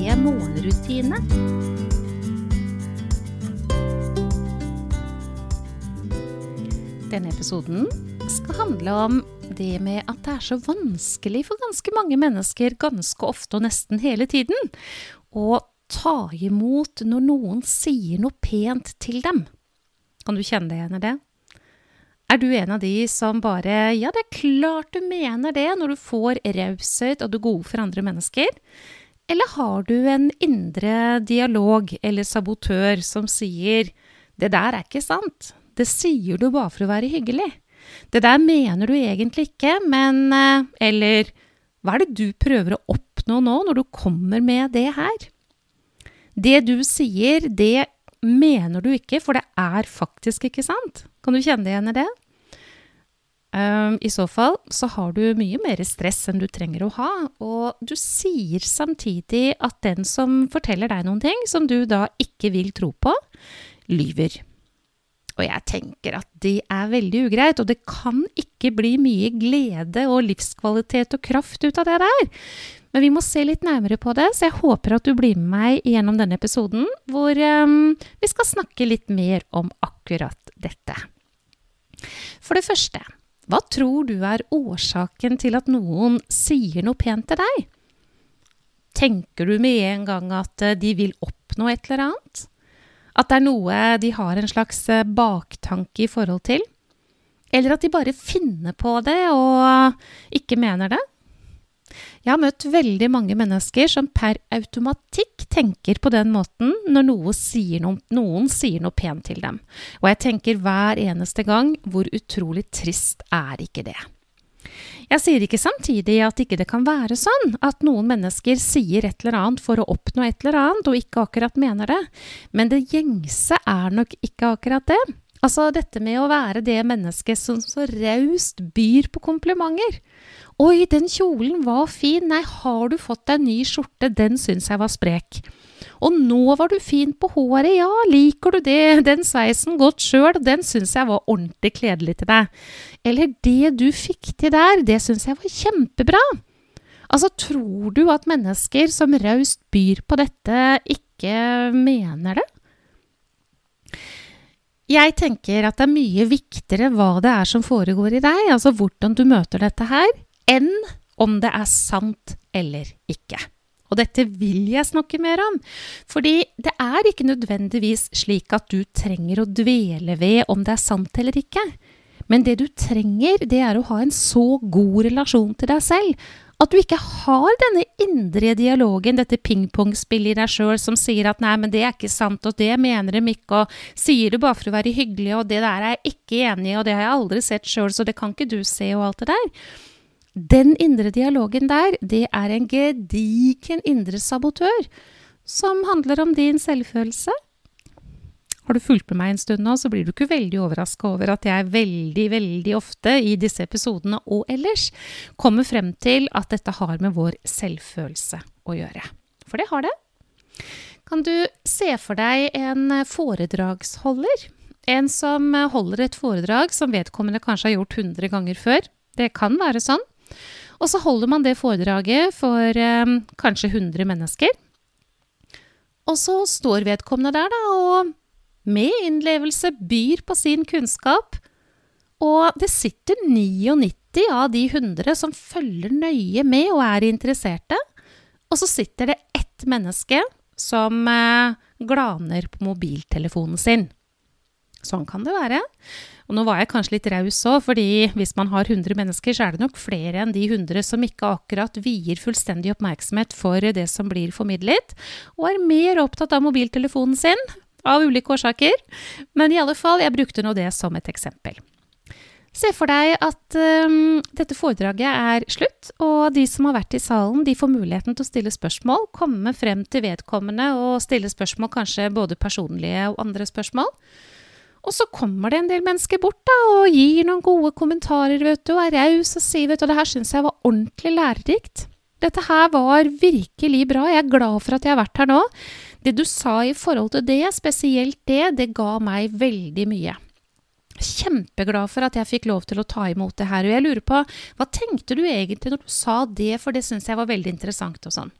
morgenrutine. Denne episoden skal handle om det med at det er så vanskelig for ganske mange mennesker ganske ofte og nesten hele tiden å ta imot når noen sier noe pent til dem. Kan du kjenne deg igjen i det? Er du en av de som bare Ja, det er klart du mener det når du får raushet og du er gode for andre mennesker. Eller har du en indre dialog eller sabotør som sier Det der er ikke sant. Det sier du bare for å være hyggelig. Det der mener du egentlig ikke, men eh, Eller hva er det du prøver å oppnå nå når du kommer med det her? Det du sier, det mener du ikke, for det er faktisk ikke sant. Kan du kjenne deg igjen i det? Um, I så fall så har du mye mer stress enn du trenger å ha, og du sier samtidig at den som forteller deg noen ting som du da ikke vil tro på, lyver. Og jeg tenker at det er veldig ugreit, og det kan ikke bli mye glede og livskvalitet og kraft ut av det der. Men vi må se litt nærmere på det, så jeg håper at du blir med meg gjennom denne episoden, hvor um, vi skal snakke litt mer om akkurat dette. For det første, hva tror du er årsaken til at noen sier noe pent til deg? Tenker du med en gang at eh, de vil oppnå et eller annet? At det er noe de har en slags eh, baktanke i forhold til? Eller at de bare finner på det og ikke mener det? Jeg har møtt veldig mange mennesker som per automatikk tenker på den måten når noen sier noe, noen sier noe pent til dem. Og jeg tenker hver eneste gang hvor utrolig trist er ikke det? Jeg sier ikke samtidig at ikke det kan være sånn at noen mennesker sier et eller annet for å oppnå et eller annet, og ikke akkurat mener det, men det gjengse er nok ikke akkurat det. Altså dette med å være det mennesket som så raust byr på komplimenter. Oi, den kjolen var fin, nei, har du fått deg ny skjorte, den syns jeg var sprek. Og nå var du fin på håret, ja, liker du det, den sveisen godt sjøl, den syns jeg var ordentlig kledelig til deg. Eller det du fikk til der, det syns jeg var kjempebra. Altså, tror du at mennesker som raust byr på dette, ikke mener det? Jeg tenker at det er mye viktigere hva det er som foregår i deg, altså hvordan du møter dette her, enn om det er sant eller ikke. Og dette vil jeg snakke mer om, fordi det er ikke nødvendigvis slik at du trenger å dvele ved om det er sant eller ikke. Men det du trenger, det er å ha en så god relasjon til deg selv at du ikke har denne indre dialogen, dette pingpongspillet i deg sjøl som sier at nei, men det er ikke sant, og det mener de ikke, og sier det bare for å være hyggelig, og det der er jeg ikke enig i, og det har jeg aldri sett sjøl, så det kan ikke du se, og alt det der. Den indre dialogen der, det er en gedigen indre sabotør som handler om din selvfølelse. Har du fulgt med meg en stund nå, så blir du ikke veldig overraska over at jeg veldig, veldig ofte i disse episodene og ellers kommer frem til at dette har med vår selvfølelse å gjøre. For det har det. Kan du se for deg en foredragsholder? En som holder et foredrag som vedkommende kanskje har gjort 100 ganger før. Det kan være sånn. Og så holder man det foredraget for eh, kanskje 100 mennesker. Og så står vedkommende der, da, og med innlevelse byr på sin kunnskap. Og det sitter 99 av de 100 som følger nøye med og er interesserte. Og så sitter det ett menneske som eh, glaner på mobiltelefonen sin. Sånn kan det være. Og nå var jeg kanskje litt raus òg, fordi hvis man har 100 mennesker, så er det nok flere enn de 100 som ikke akkurat vier fullstendig oppmerksomhet for det som blir formidlet, og er mer opptatt av mobiltelefonen sin, av ulike årsaker. Men i alle fall, jeg brukte nå det som et eksempel. Se for deg at um, dette foredraget er slutt, og de som har vært i salen, de får muligheten til å stille spørsmål, komme frem til vedkommende og stille spørsmål, kanskje både personlige og andre spørsmål. Og så kommer det en del mennesker bort da, og gir noen gode kommentarer, vet du, og er raus og sier, vet du, det her syns jeg var ordentlig lærerikt. Dette her var virkelig bra, jeg er glad for at jeg har vært her nå. Det du sa i forhold til det, spesielt det, det ga meg veldig mye kjempeglad for at jeg fikk lov til å ta imot det her. Og jeg lurer på, hva tenkte du egentlig når du sa det, for det syns jeg var veldig interessant og sånn.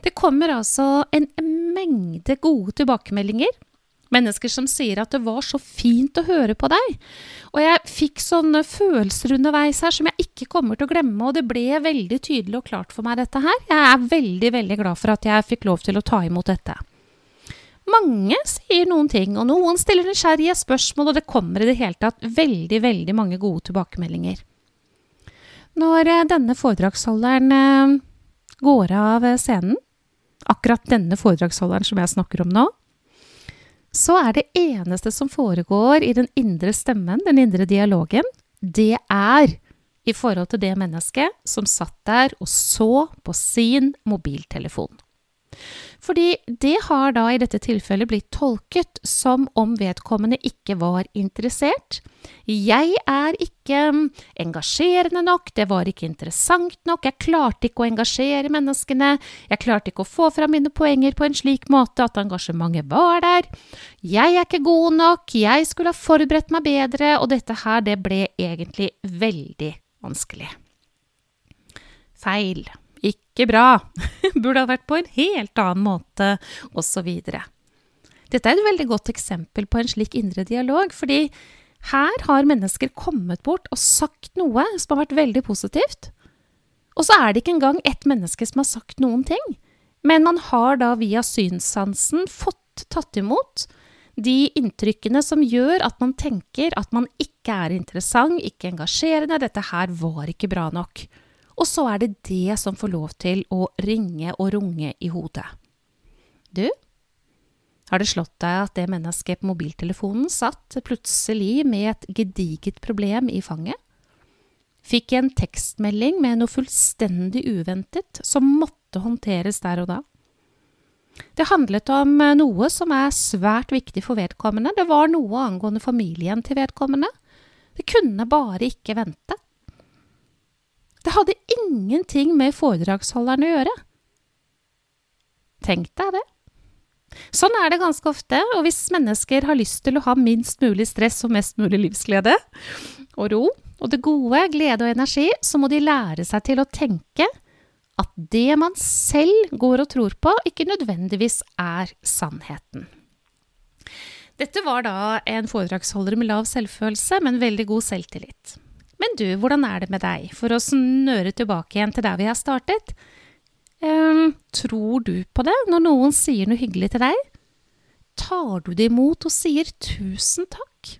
Det kommer altså en mengde gode tilbakemeldinger. Mennesker som sier at det var så fint å høre på deg. Og jeg fikk sånne følelser underveis her som jeg ikke kommer til å glemme, og det ble veldig tydelig og klart for meg, dette her. Jeg er veldig, veldig glad for at jeg fikk lov til å ta imot dette. Mange sier noen ting, og noen stiller nysgjerrige spørsmål, og det kommer i det hele tatt veldig, veldig mange gode tilbakemeldinger. Når eh, denne foredragsholderen eh, går av scenen, akkurat denne foredragsholderen som jeg snakker om nå, så er det eneste som foregår i den indre stemmen, den indre dialogen, det er i forhold til det mennesket som satt der og så på sin mobiltelefon. Fordi det har da i dette tilfellet blitt tolket som om vedkommende ikke var interessert. Jeg er ikke mm, engasjerende nok, det var ikke interessant nok, jeg klarte ikke å engasjere menneskene, jeg klarte ikke å få fram mine poenger på en slik måte at engasjementet var der. Jeg er ikke god nok, jeg skulle ha forberedt meg bedre, og dette her, det ble egentlig veldig vanskelig. Feil. Ikke bra. Burde ha vært på en helt annen måte, osv. Dette er et veldig godt eksempel på en slik indre dialog, fordi her har mennesker kommet bort og sagt noe som har vært veldig positivt. Og så er det ikke engang ett menneske som har sagt noen ting, men man har da via synssansen fått tatt imot de inntrykkene som gjør at man tenker at man ikke er interessant, ikke engasjerende, dette her var ikke bra nok. Og så er det det som får lov til å ringe og runge i hodet. Du, har det slått deg at det mennesket på mobiltelefonen satt plutselig med et gediget problem i fanget? Fikk en tekstmelding med noe fullstendig uventet som måtte håndteres der og da? Det handlet om noe som er svært viktig for vedkommende. Det var noe angående familien til vedkommende. Det kunne bare ikke vente. Det hadde ingenting med foredragsholderen å gjøre. Tenk deg det. Sånn er det ganske ofte, og hvis mennesker har lyst til å ha minst mulig stress og mest mulig livsglede og ro og det gode, glede og energi, så må de lære seg til å tenke at det man selv går og tror på, ikke nødvendigvis er sannheten. Dette var da en foredragsholder med lav selvfølelse, men veldig god selvtillit. Men du, hvordan er det med deg? For å snøre tilbake igjen til der vi har startet. Um, tror du på det når noen sier noe hyggelig til deg? Tar du det imot og sier tusen takk?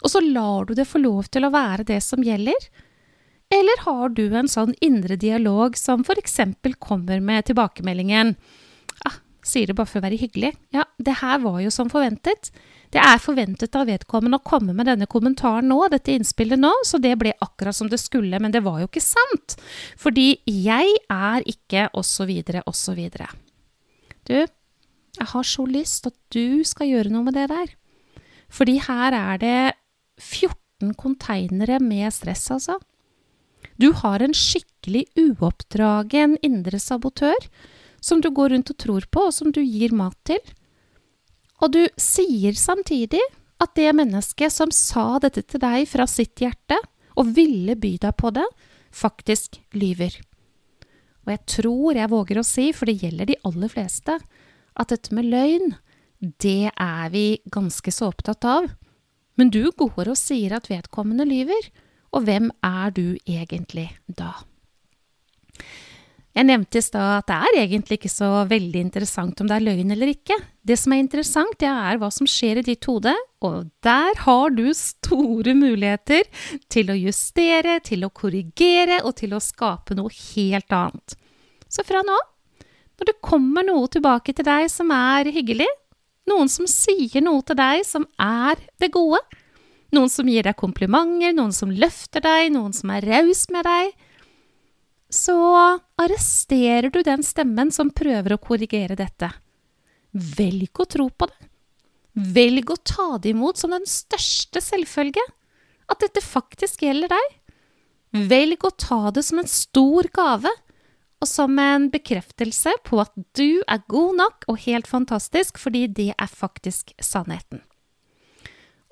Og så lar du det få lov til å være det som gjelder? Eller har du en sånn indre dialog som for eksempel kommer med tilbakemeldingen ah, sier det bare for å være hyggelig. Ja, det her var jo som forventet. Det er forventet av vedkommende å komme med denne kommentaren nå, dette innspillet nå, så det ble akkurat som det skulle, men det var jo ikke sant. Fordi jeg er ikke osv., osv. Du, jeg har så lyst at du skal gjøre noe med det der. Fordi her er det 14 konteinere med stress, altså. Du har en skikkelig uoppdragen indre sabotør som du går rundt og tror på, og som du gir mat til. Og du sier samtidig at det mennesket som sa dette til deg fra sitt hjerte, og ville by deg på det, faktisk lyver. Og jeg tror jeg våger å si, for det gjelder de aller fleste, at dette med løgn, det er vi ganske så opptatt av. Men du går og sier at vedkommende lyver, og hvem er du egentlig da? Jeg nevnte i stad at det er egentlig ikke så veldig interessant om det er løgn eller ikke. Det som er interessant, det er hva som skjer i ditt hode, og der har du store muligheter til å justere, til å korrigere og til å skape noe helt annet. Så fra nå, når det kommer noe tilbake til deg som er hyggelig, noen som sier noe til deg som er det gode, noen som gir deg komplimenter, noen som løfter deg, noen som er raus med deg, så arresterer du den stemmen som prøver å korrigere dette. Velg å tro på det. Velg å ta det imot som den største selvfølge. At dette faktisk gjelder deg. Velg å ta det som en stor gave, og som en bekreftelse på at du er god nok og helt fantastisk, fordi det er faktisk sannheten.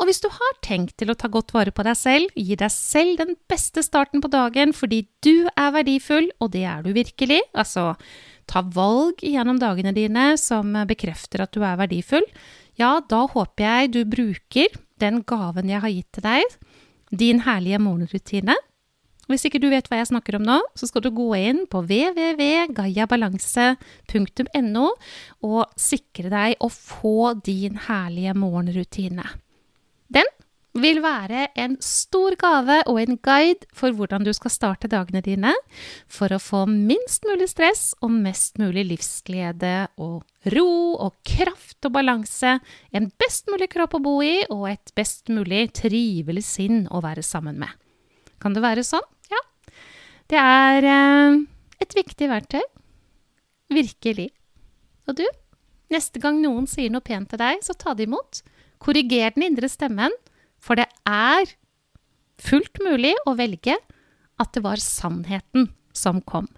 Og hvis du har tenkt til å ta godt vare på deg selv, gi deg selv den beste starten på dagen fordi du er verdifull, og det er du virkelig, altså ta valg gjennom dagene dine som bekrefter at du er verdifull, ja, da håper jeg du bruker den gaven jeg har gitt til deg, din herlige morgenrutine. Hvis ikke du vet hva jeg snakker om nå, så skal du gå inn på www.gayabalanse.no og sikre deg å få din herlige morgenrutine. Den vil være en stor gave og en guide for hvordan du skal starte dagene dine for å få minst mulig stress og mest mulig livsglede og ro og kraft og balanse, en best mulig kropp å bo i og et best mulig trivelig sinn å være sammen med. Kan det være sånn? Ja. Det er eh, et viktig verktøy. Virkelig. Og du? Neste gang noen sier noe pent til deg, så ta det imot. Korriger den indre stemmen, for det er fullt mulig å velge at det var sannheten som kom